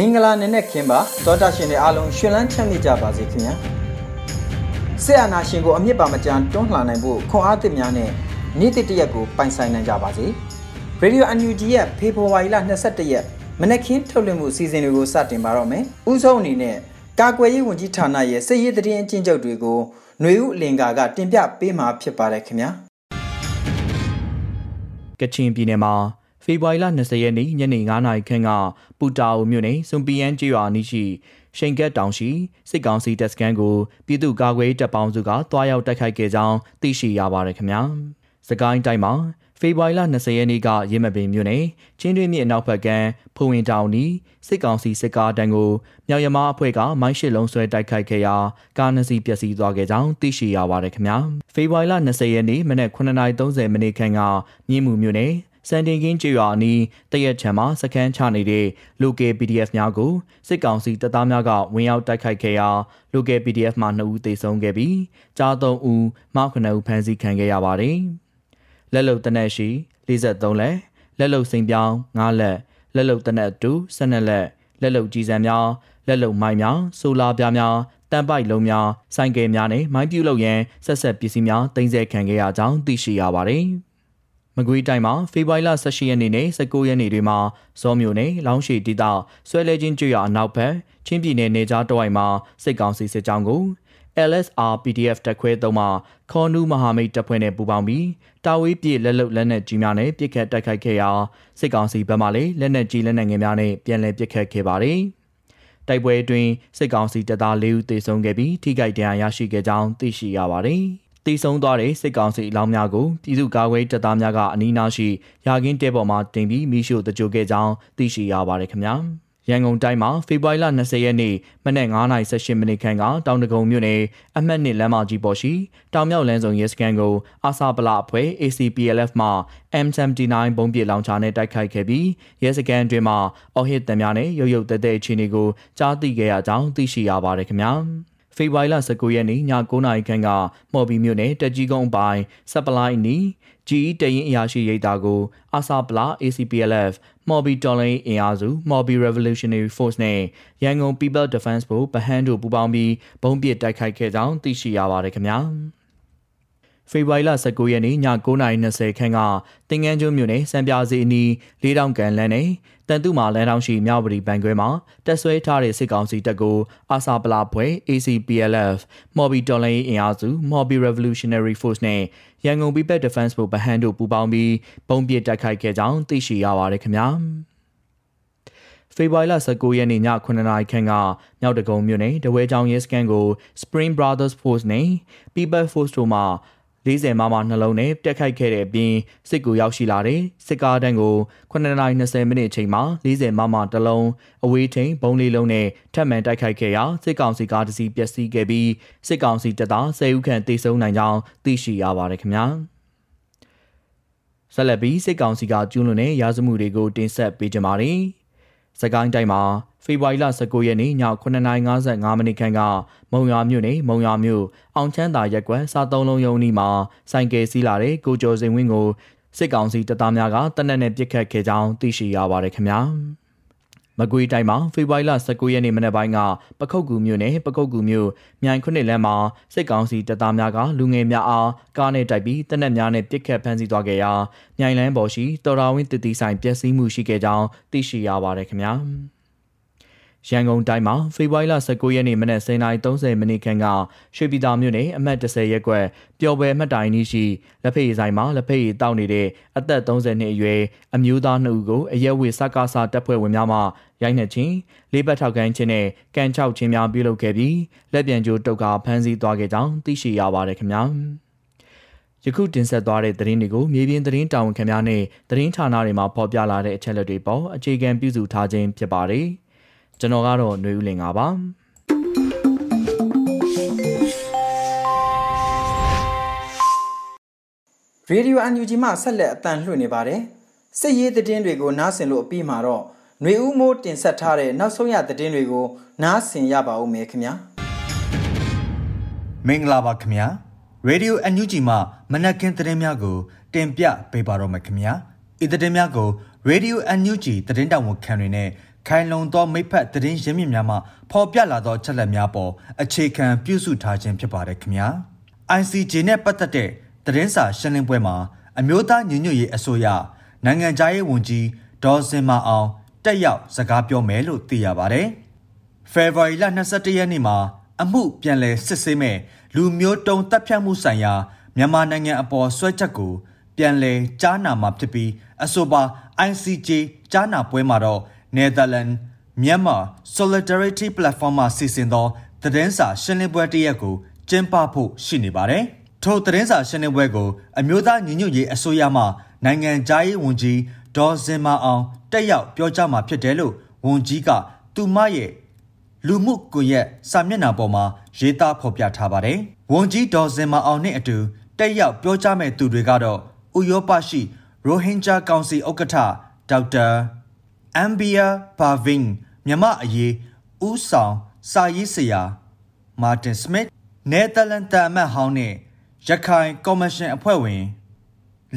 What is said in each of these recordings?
မင်္ဂလာနံနက်ခင်းပါသောတာရှင်တွေအားလုံးရှင်လန်းချမ်းမြေ့ကြပါစေခင်ဗျာဆက်အာနာရှင်ကိုအမြင့်ပါမကြမ်းတွန်းလှန်နိုင်ဖို့ခွန်အားသစ်များနဲ့နေ့တစ်တရက်ကိုပိုင်ဆိုင်နိုင်ကြပါစေရေဒီယို UNG ရဲ့ဖေဖော်ဝါရီလ22ရက်မနက်ခင်းထုတ်လွှင့်မှုအစီအစဉ်တွေကိုစတင်ပါတော့မယ်ဥဆုံးအနေနဲ့ကာကွယ်ရေးဝန်ကြီးဌာနရဲ့စစ်ရေးတရင်အကျဉ်းချုပ်တွေကိုຫນွေဦးအလင်္ကာကတင်ပြပေးမှာဖြစ်ပါတယ်ခင်ဗျာကချင်ပြည်နယ်မှာ ဖေဖော်ဝါရီလ20ရက်နေ့ညနေ9:00နာရီခန့်ကပူတာအိုမြို့နယ်စွန်ပီယန်ကျေးရွာနီးရှိရှိန်ကက်တောင်ရှိစစ်ကောင်စီတပ်စခန်းကိုပြည်သူ့ကာကွယ်တပ်ပေါင်းစုကတွားရောက်တိုက်ခိုက်ခဲ့ကြောင်းသိရှိရပါတယ်ခင်ဗျာ။စကိုင်းတိုင်းမှာဖေဖော်ဝါရီလ20ရက်နေ့ကရင်းမပင်မြို့နယ်ချင်းတွင်းမြစ်အနောက်ဘက်ကမ်းဖုံဝင်တောင်နီစစ်ကောင်စီစစ်ကားတန်းကိုမြောက်ရမအဖွဲ့ကမိုင်းရှစ်လုံးဆွဲတိုက်ခိုက်ခဲ့ရာကားနှစ်စီးပျက်စီးသွားခဲ့ကြောင်းသိရှိရပါတယ်ခင်ဗျာဖေဖော်ဝါရီလ20ရက်နေ့မနက်9:30မိနစ်ခန့်ကမြင်းမှုမြို့နယ် စန်တင်ကင်းကျွော်အနီးတရက်ချံမှာစခန်းချနေတဲ့ local PDF များကိုစစ်ကောင်စီတပ်သားများကဝင်ရောက်တိုက်ခိုက်ခဲ့ရာ local PDF မှ2ဦးသေဆုံးခဲ့ပြီးကြား3ဦးမောက်9ဦးဖမ်းဆီးခံခဲ့ရပါတယ်။လက်လုံတနက်ရှိ53လက်လက်လုံစိန်ပြောင်း9လက်လက်လုံတနက်တူ12လက်လက်လုံကြီးစံများလက်လုံမိုင်းများဆိုလာပြားများတန်ပိုက်လုံးများဆိုင်ကယ်များနဲ့မိုင်းပြုတ်လုပ်ရန်ဆက်ဆက်ပစ္စည်းများတင်ဆက်ခံခဲ့ရကြောင်းသိရှိရပါတယ်။ မကွေးတိုင်းမှာဖေဖော်ဝါရီလ18ရက်နေ့နဲ့19ရက်နေ့တွေမှာဇောမြို့နယ်လောင်းရှိဒေသဆွဲလဲချင်းကျွရအနောက်ဘက်ချင်းပြည်နယ်နေကြားတဝိုက်မှာစစ်ကောင်စီစစ်ကြောင်းကို LSR PDF တက်ခွဲသုံးမှခေါ်နူးမဟာမိတ်တပ်ဖွဲ့နဲ့ပူးပေါင်းပြီးတာဝေးပြည်လက်လုတ်လက်နက်ကြီးများနဲ့ပစ်ခတ်တိုက်ခိုက်ခဲ့ရာစစ်ကောင်စီဘက်မှလည်းလက်နက်ကြီးလက်နက်ငယ်များနဲ့ပြန်လည်ပစ်ခတ်ခဲ့ပါတယ်။တိုက်ပွဲအတွင်းစစ်ကောင်စီတပ်သား၄ဦးသေဆုံးခဲ့ပြီးထိခိုက်ဒဏ်ရာရရှိခဲ့ကြောင်းသိရှိရပါတယ်။ တည်ဆုံသွားတဲ့စစ်ကောင်စီအလောင်းများကိုပြည်သူ့ကာကွယ်တပ်သားများကအနီးနားရှိရာကင်းတဲပေါ်မှာတင်ပြီးမိရှို့တကြိုခဲ့ကြောင်းသိရှိရပါတယ်ခင်ဗျာရန်ကုန်တိုင်းမှာဖေဖော်ဝါရီလ20ရက်နေ့မနက်9:18မိနစ်ခန့်ကတောင်တကုံမြို့နယ်အမှတ်1လမ်းမကြီးပေါ်ရှိတောင်မြောက်လမ်းစုံရဲစခန်းကိုအာစာပလအဖွဲ့ ACPLF မှ M79 ဘုံပစ်လောင်ချာနဲ့တိုက်ခိုက်ခဲ့ပြီးရဲစခန်းအတွင်းမှာအော်ဟစ်တံများနဲ့ရုတ်ရုတ်တဲတဲအခြေအနေကိုကြားသိခဲ့ရကြောင်းသိရှိရပါတယ်ခင်ဗျာ ဖေဖော်ဝါရီလ19ရက်နေ့ည9:00နာရီခန့်ကမော်ဘီမြို့နယ်တက်ကြီးကုန်းပိုင်းဆပ်ပလိုင်းနီ GE တရင်အရာရှိရိတ်တာကိုအာဆာပလာ ACPLF မော်ဘီတော်လိုင်းအင်အားစုမော်ဘီ Revolutionary Force နဲ့ရန်ကုန် People Defense ဘုဗဟန်းတို့ပူးပေါင်းပြီးဘုံပစ်တိုက်ခိုက်ခဲ့ကြောင်းသိရှိရပါတယ်ခင်ဗျာ ဖေဖော်ဝါရီလ19ရက်နေ့ည9:20ခန်းကတင်ငန်းကျွန်းမြို့နယ်စံပြာစီအနီးလေးတောင်ကန်လမ်းနဲ့တန်တုမာလမ်းတောင်ရှိမြောက်ပရီဘန်ခွဲမှာတက်ဆွဲထားတဲ့စစ်ကောင်စီတပ်ကိုအာစာပလာဖွဲ့ ACPLF မော်ဘီတော်လိုင်းအင်အားစုမော်ဘီ Revolutionary Force နဲ့ရန်ကုန် People Defense ဘုဗဟန်းတို့ပူးပေါင်းပြီးပုံပစ်တိုက်ခိုက်ခဲ့ကြောင်းသိရှိရပါတယ်ခင်ဗျာဖေဖော်ဝါရီလ19ရက်နေ့ည9:00နာရီခန့်ကမြောက်တကုံမြို့နယ်တဝဲချောင်းရဲစခန်းကို Spring Brothers Force နဲ့ People Force တို့မှ 40မမနှလုံးနဲ့တက်ခိုက်ခဲ့တဲ့အပြင်စစ်ကူရောက်ရှိလာတဲ့စစ်ကားတန်းကို9:20မိနစ်အချိန်မှာ40မမတစ်လုံးအဝေးထိန်ဘုံလေးလုံးနဲ့ထပ်မံတိုက်ခိုက်ခဲ့ရာစစ်ကောင်စီကားတစ်စီးပျက်စီးခဲ့ပြီးစစ်ကောင်စီတပ်သား10ဦးခန့်တေဆုံးနိုင်ကြောင်းသိရှိရပါတယ်ခင်ဗျာဆက်လက်ပြီးစစ်ကောင်စီကကျူးလွန်တဲ့ရာဇမှုတွေကိုတင်ဆက်ပေးကြပါမယ်။ စကိုင်းတိုင်းမှာဖေဖော်ဝါရီလ19ရက်နေ့ည9:55မိနစ်ခန့်ကမုံရွာမြို့နယ်မုံရွာမြို့အောင်ချမ်းသာရက်ကွက်စားသုံးလုံးရုံးနီးမှာဆိုင်ကယ်စီးလာတဲ့ကိုကျော်စင်ဝင်းကိုစစ်ကောင်စီတပ်သားများကတနက်နဲ့ပစ်ခတ်ခဲ့ကြောင်းသိရှိရပါတယ်ခင်ဗျာ။ မကွေးတိုင်းမှာဖေဖော်ဝါရီလ19ရက်နေ့မနက်ပိုင်းကပခုတ်ကူမြို့နယ်ပခုတ်ကူမြို့မြိုင်ခုနှစ်လမ်းမှာစစ်ကောင်စီတပ်သားများကလူငယ်များအားကားနဲ့တိုက်ပြီးတပ်နက်များနဲ့ပစ်ခတ်ဖမ်းဆီးသွားခဲ့ရာမြိုင်လန်းပေါ်ရှိတော်တော်ဝင်းတတိဆိုင်ပျက်စီးမှုရှိခဲ့ကြောင်းသိရှိရပါတယ်ခင်ဗျာ။ ရန်ကုန်တိုင်းမှာဖေဖော်ဝါရီလ19ရက်နေ့မနက်09:30မိနစ်ခန့်ကရွှေပြည်သာမြို့နယ်အမှတ်10ရပ်ကွက်ပျော်ပွဲမှတ်တိုင်နီးရှိလက်ဖေးဆိုင်မှာလက်ဖေးတောက်နေတဲ့အသက်30နှစ်အရွယ်အမျိုးသား2ဦးကိုအရက်ဝေစကားစာတပ်ဖွဲ့ဝင်များမှရိုက်နှက်ခြင်းလေးပတ်ထောက်ခံခြင်းနဲ့ကန်ချောက်ခြင်းများပြုလုပ်ခဲ့ပြီးလက်ပြန်ကြိုးတုတ်ကဖမ်းဆီးသွားခဲ့ကြောင်းသိရှိရပါတယ်ခင်ဗျာ။ယခုတင်ဆက်သွားတဲ့သတင်းတွေကိုမြေပြင်သတင်းတာဝန်ခံများနဲ့သတင်းဌာနတွေမှာဖော်ပြလာတဲ့အချက်အလက်တွေပေါ်အခြေခံပြုစုထားခြင်းဖြစ်ပါတယ်။ ကျွန်တော်ကတော့ຫນွေဦးလင်ပါပါရေဒီယိုအန်ယူဂျီမှဆက်လက်အတန်လှည့်နေပါတယ်စစ်ရေးသတင်းတွေကိုနားဆင်လို့အပြီးမှာတော့ຫນွေဦးမိုးတင်ဆက်ထားတဲ့နောက်ဆုံးရသတင်းတွေကိုနားဆင်ရပါဦးမယ်ခင်ဗျာမင်္ဂလာပါခင်ဗျာရေဒီယိုအန်ယူဂျီမှမနက်ခင်းသတင်းများကို တင်ပြပေးပါတော့မယ်ခင်ဗျာဤသတင်းများကိုရေဒီယိုအန်ယူဂျီသတင်းတောင်ဝန်ခံတွေနဲ့ ခိုင်လုံသောမိဖက်သတင်းရင်းမြစ်များမှဖော်ပြလာသောချက်လက်များပေါ်အခြေခံပြုစုထားခြင်းဖြစ်ပါတယ်ခင်ဗျာ ICJ နဲ့ပတ်သက်တဲ့သတင်းစာရှင်းလင်းပွဲမှာအမျိုးသားညီညွတ်ရေးအစိုးရနိုင်ငံခြားရေးဝန်ကြီးဒေါ်စင်မအောင်တက်ရောက်စကားပြောမယ်လို့သိရပါတယ်ဖေဖော်ဝါရီလ22ရက်နေ့မှာအမှုပြန်လည်စစ်ဆေးမဲ့လူမျိုးတုံတပ်ဖြတ်မှုဆိုင်ရာမြန်မာနိုင်ငံအပေါ်ဆွဲချက်ကိုပြန်လည်ကြားနာမှာဖြစ်ပြီးအဆိုပါ ICJ ကြားနာပွဲမှာတော့ Netherlands မြန်မာ Solidarity Platform မှစီစဉ်သောသတင်းစာရှင်းလင်းပွဲတစ်ရက်ကိုကျင်းပဖို့ရှိနေပါတယ်။ထိုသတင်းစာရှင်းလင်းပွဲကိုအမျိုးသားညီညွတ်ရေးအစိုးရမှနိုင်ငံသားရေးဝန်ကြီးဒေါ်စင်မအောင်တက်ရောက်ပြောကြားမှာဖြစ်တယ်လို့ဝန်ကြီးကသူမရဲ့လူမှုကွန်ရက်စာမျက်နှာပေါ်မှာရေးသားဖော်ပြထားပါတယ်။ဝန်ကြီးဒေါ်စင်မအောင်နဲ့အတူတက်ရောက်ပြောကြားမဲ့သူတွေကတော့ဥရောပရှိရိုဟင်ဂျာကောင်စီဥက္ကဋ္ဌဒေါက်တာ အမ်ဘီယာဘာဗင်းမြမအရေးဦးဆောင်စာရေးဆရာမာတင်စမစ်နယ်သာလန်တာမတ်ဟောင်းနဲ့ရခိုင်ကော်မရှင်အဖွဲ့ဝင်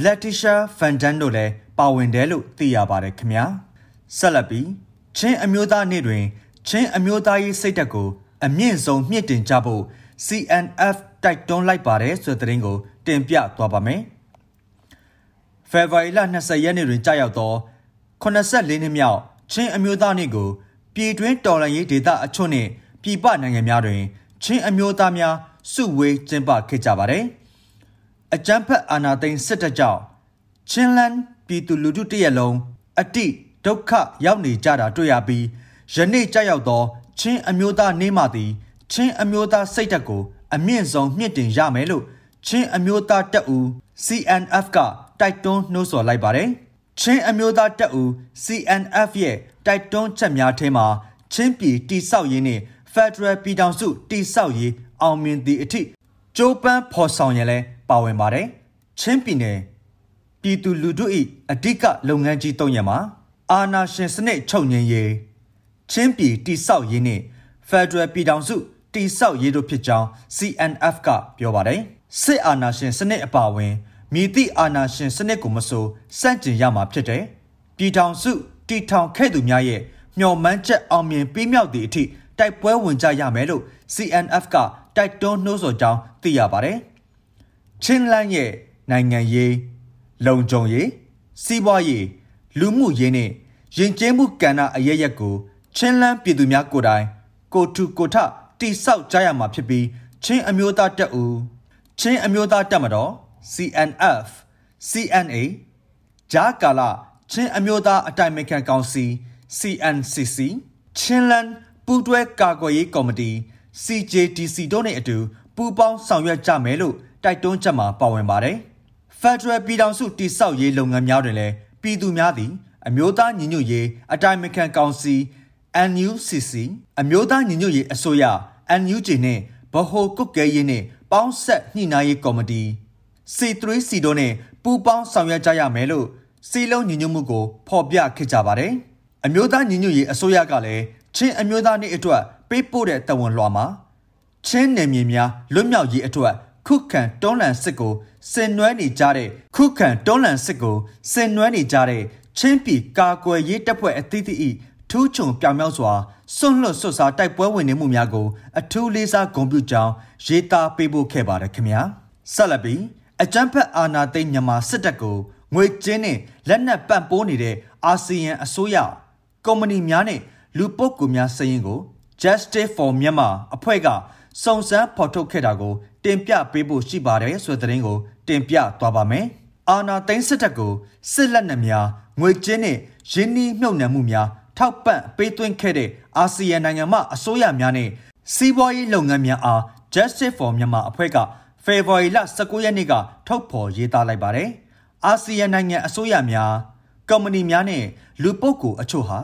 လက်တီရှာဖန်ဒန်တို့လည်းပါဝင်တယ်လို့သိရပါတယ်ခင်ဗျာဆက်လက်ပြီးချင်းအမျိုးသားနေ့တွင် ချင်းအမျိုးသားရေးစိတ်ဓာတ်ကို အမြင့်ဆုံးမြင့်တင်ကြဖို့ CNF တိုက်တွန်းလိုက်ပါတယ်ဆိုတဲ့သတင်းကို တင်ပြသွားပါမယ်ဖေဖော်ဝါရီလ20ရက်နေ့တွင်ကြာရောက်သော 84နှစ်မြောက်ချင်းအမျိုးသားနေ့ကိုပြည်တွင်းတော်လှန်ရေးဒေသအချို့နဲ့ပြည်ပနိုင်ငံများတွင် ချင်းအမျိုးသားများစုဝေးကျင်းပခဲ့ကြပါတယ်။အကြမ်းဖက်အာဏာသိမ်းစစ်တပ်ကြောင့်ချင်းလန်းပြည်သူလူထုတရက်လုံးအတိဒုက္ခရောက်နေကြတာတွေ့ရပြီးယနေ့ကြောက်ရောက်သော ချင်းအမျိုးသားနေ့မှသည်ချင်းအမျိုးသားစိတ်ဓာတ်ကိုအမြင့်ဆုံးမြင့်တင်ရမယ်လို့ချင်းအမျိုးသားတပ်ဦး CNF ကတိုက်တွန်းနှိုးဆော်လိုက်ပါတယ်။ ချင်းအမျိုးသားတပ်ဦး CNF ရဲ့တိုက်တွန်းချက်များထဲမှာချင်းပြည်တိဆောက်ရေးနဲ့ Federal ပြည်ထောင်စုတိဆောက်ရေးအောင်မြင်သည့်အထိကြိုးပမ်းဖော်ဆောင်ရလဲပါဝင်ပါတယ်။ချင်းပြည်နယ်ပြည်သူလူထု၏အဓိကလုပ်ငန်းကြီး၃ရပ်မှာအာဏာရှင်စနစ်ချုပ်ငြိမ်းရေးချင်းပြည်တိဆောက်ရေးနဲ့ Federal ပြည်ထောင်စုတိဆောက်ရေးတို့ဖြစ်ကြောင်း CNF ကပြောပါတယ်။စစ်အာဏာရှင်စနစ်အပါအဝင် မြည်သည့်အာဏာရှင်စနစ်ကိုမဆိုစန့်ကျင်ရမှာဖြစ်တယ်။ပြည်ထောင်စုတီထောင်ခဲ့သူများရဲ့မျှော်မှန်းချက်အောင်မြင်ပြီးမြောက်သည့်အထိတိုက်ပွဲဝင်ကြရမယ်လို့ CNF ကတိုက်တွန်းနှိုးဆော်ကြောင်းသိရပါတယ်။ချင်းလန်းရဲ့နိုင်ငံရေးလုံခြုံရေးစီးပွားရေးလူမှုရေးနဲ့ယဉ်ကျေးမှုကဏ္ဍအရရက်ကိုချင်းလန်းပြည်သူများကိုယ်တိုင်ကိုထုကိုထတိဆောက်ကြရမှာဖြစ်ပြီးချင်းအမျိုးသားတပ်ဦးချင်းအမျိုးသားတပ်မတော် CNF CNA ဂျာကာလာချင်းအမျိုးသားအတိုင်ပင်ခံကောင်စီ CNCC ချင်းလန်ပူးတွဲကာကွယ်ရေးကော်မတီ CJDC တို့နဲ့အတူပူးပေါင်းဆောင်ရွက်ကြမယ်လို့တိုက်တွန်းချက်မှာပါဝင်ပါတယ်။ Federal ပြည်ထောင်စုတည်ဆောက်ရေးလုပ်ငန်းများတွင်လည်းပြည်သူများသည်အမျိုးသားညီညွတ်ရေးအတိုင်ပင်ခံကောင်စီ NUCC အမျိုးသားညီညွတ်ရေးအစိုးရ NUG နဲ့ဗဟိုကုတ်ကဲရေးနဲ့ပေါင်းဆက်ညှိနှိုင်းရေးကော်မတီ C3C တို့နဲ့ပူးပေါင်းဆောင်ရွက်ကြရမယ်လို့စီလုံးညီညွတ်မှုကိုဖော်ပြခဲ့ကြပါတယ်။အမျိုးသားညီညွတ်ရေးအစိုးရကလည်းချင်းအမျိုးသားနေ့အတွက်ပေးပို့တဲ့တဝန်လွှာမှာချင်းနယ်မြေများလွတ်မြောက်ရေးအတွက်ခုခံတွန်းလှန်စစ်ကိုဆင်နွှဲနေကြတဲ့ခုခံတွန်းလှန်စစ်ကိုဆင်နွှဲနေကြတဲ့ချင်းပြည်ကာကွယ်ရေးတပ်ဖွဲ့အသီးသီးဒထူးချွန်ပြောင်မြောက်စွာစွန့်လွတ်ဆွတ်စားတိုက်ပွဲဝင်နေမှုများကို အထူးလေးစားဂုဏ်ပြုကြောင်းရေးသားပေးပို့ခဲ့ပါတယ်ခင်ဗျာဆက်လက်ပြီး အကြမ်းဖက်အာဏာသိမ်းမြန်မာစစ်တပ်ကိုငွေကျင်းနဲ့လက်နက်ပံ့ပိုးနေတဲ့အာဆီယံအစိုးရကုမ္ပဏီများနဲ့လူပုဂ္ဂိုလ်များစရင်ကို Justice for Myanmar အဖွဲ့ကစုံစမ်းဖော်ထုတ်ခဲ့တာကို တင်ပြပေးဖို့ရှိပါတယ်ဆိုတဲ့သတင်းကို တင်ပြသွားပါမယ်။အာနာသိန်းစစ်တပ်ကိုစစ်လက်နက်များငွေကြေးနဲ့ရင်းနှီးမြှုပ်နှံမှုများထောက်ပံ့ပေးသွင်းခဲ့တဲ့အာဆီယံနိုင်ငံမှအစိုးရများနဲ့စီးပွားရေးလုပ်ငန်းများအား Justice for Myanmar အဖွဲ့က ဖေဖော်ဝါရီလ19ရက်နေ့ကထုတ်ဖော်ရေးသားလိုက်ပါတယ်။အာဆီယံနိုင်ငံအစိုးရများကုမ္ပဏီများနဲ့လူပုဂ္ဂိုလ်အချို့ဟာ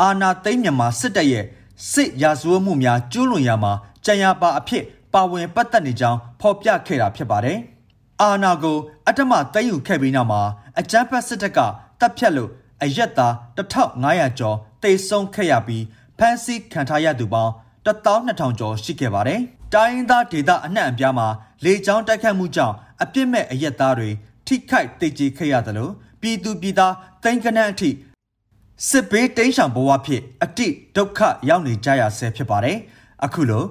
အာနာသိန်းမြန်မာစစ်တပ်ရဲ့စစ်ရာဇဝတ်မှုများကျူးလွန်ရာမှာကြံရပါအဖြစ်ပါဝင်ပတ်သက်နေကြောင်းဖော်ပြခဲ့တာဖြစ်ပါတယ်။အာနာကိုအတ္တမသိမ်းယူခဲ့ပြီးနောက်မှာအကြမ်းဖက်စစ်တပ်ကတပ်ဖြတ်လို့အရက်သား1500ကျော်တေဆုံးခဲ့ရပြီးဖမ်းဆီးခံထားရသူပေါင်း12000ကျော်ရှိခဲ့ပါတယ်။ တိုင်းရင်းသားဒေသအနှံ့အပြားမှာလေကြောင်းတိုက်ခတ်မှုကြောင့်အပြစ်မဲ့အရက်သားတွေထိခိုက်တေကျေခဲ့ရသလိုပြည်သူပြည်သားတိုင်းကနန်းအထိစစ်ဘေးတိမ်းရှောင်ဘဝဖြစ်အတိဒုက္ခရောက်နေကြရဆဲဖြစ်ပါတယ်။အခုလို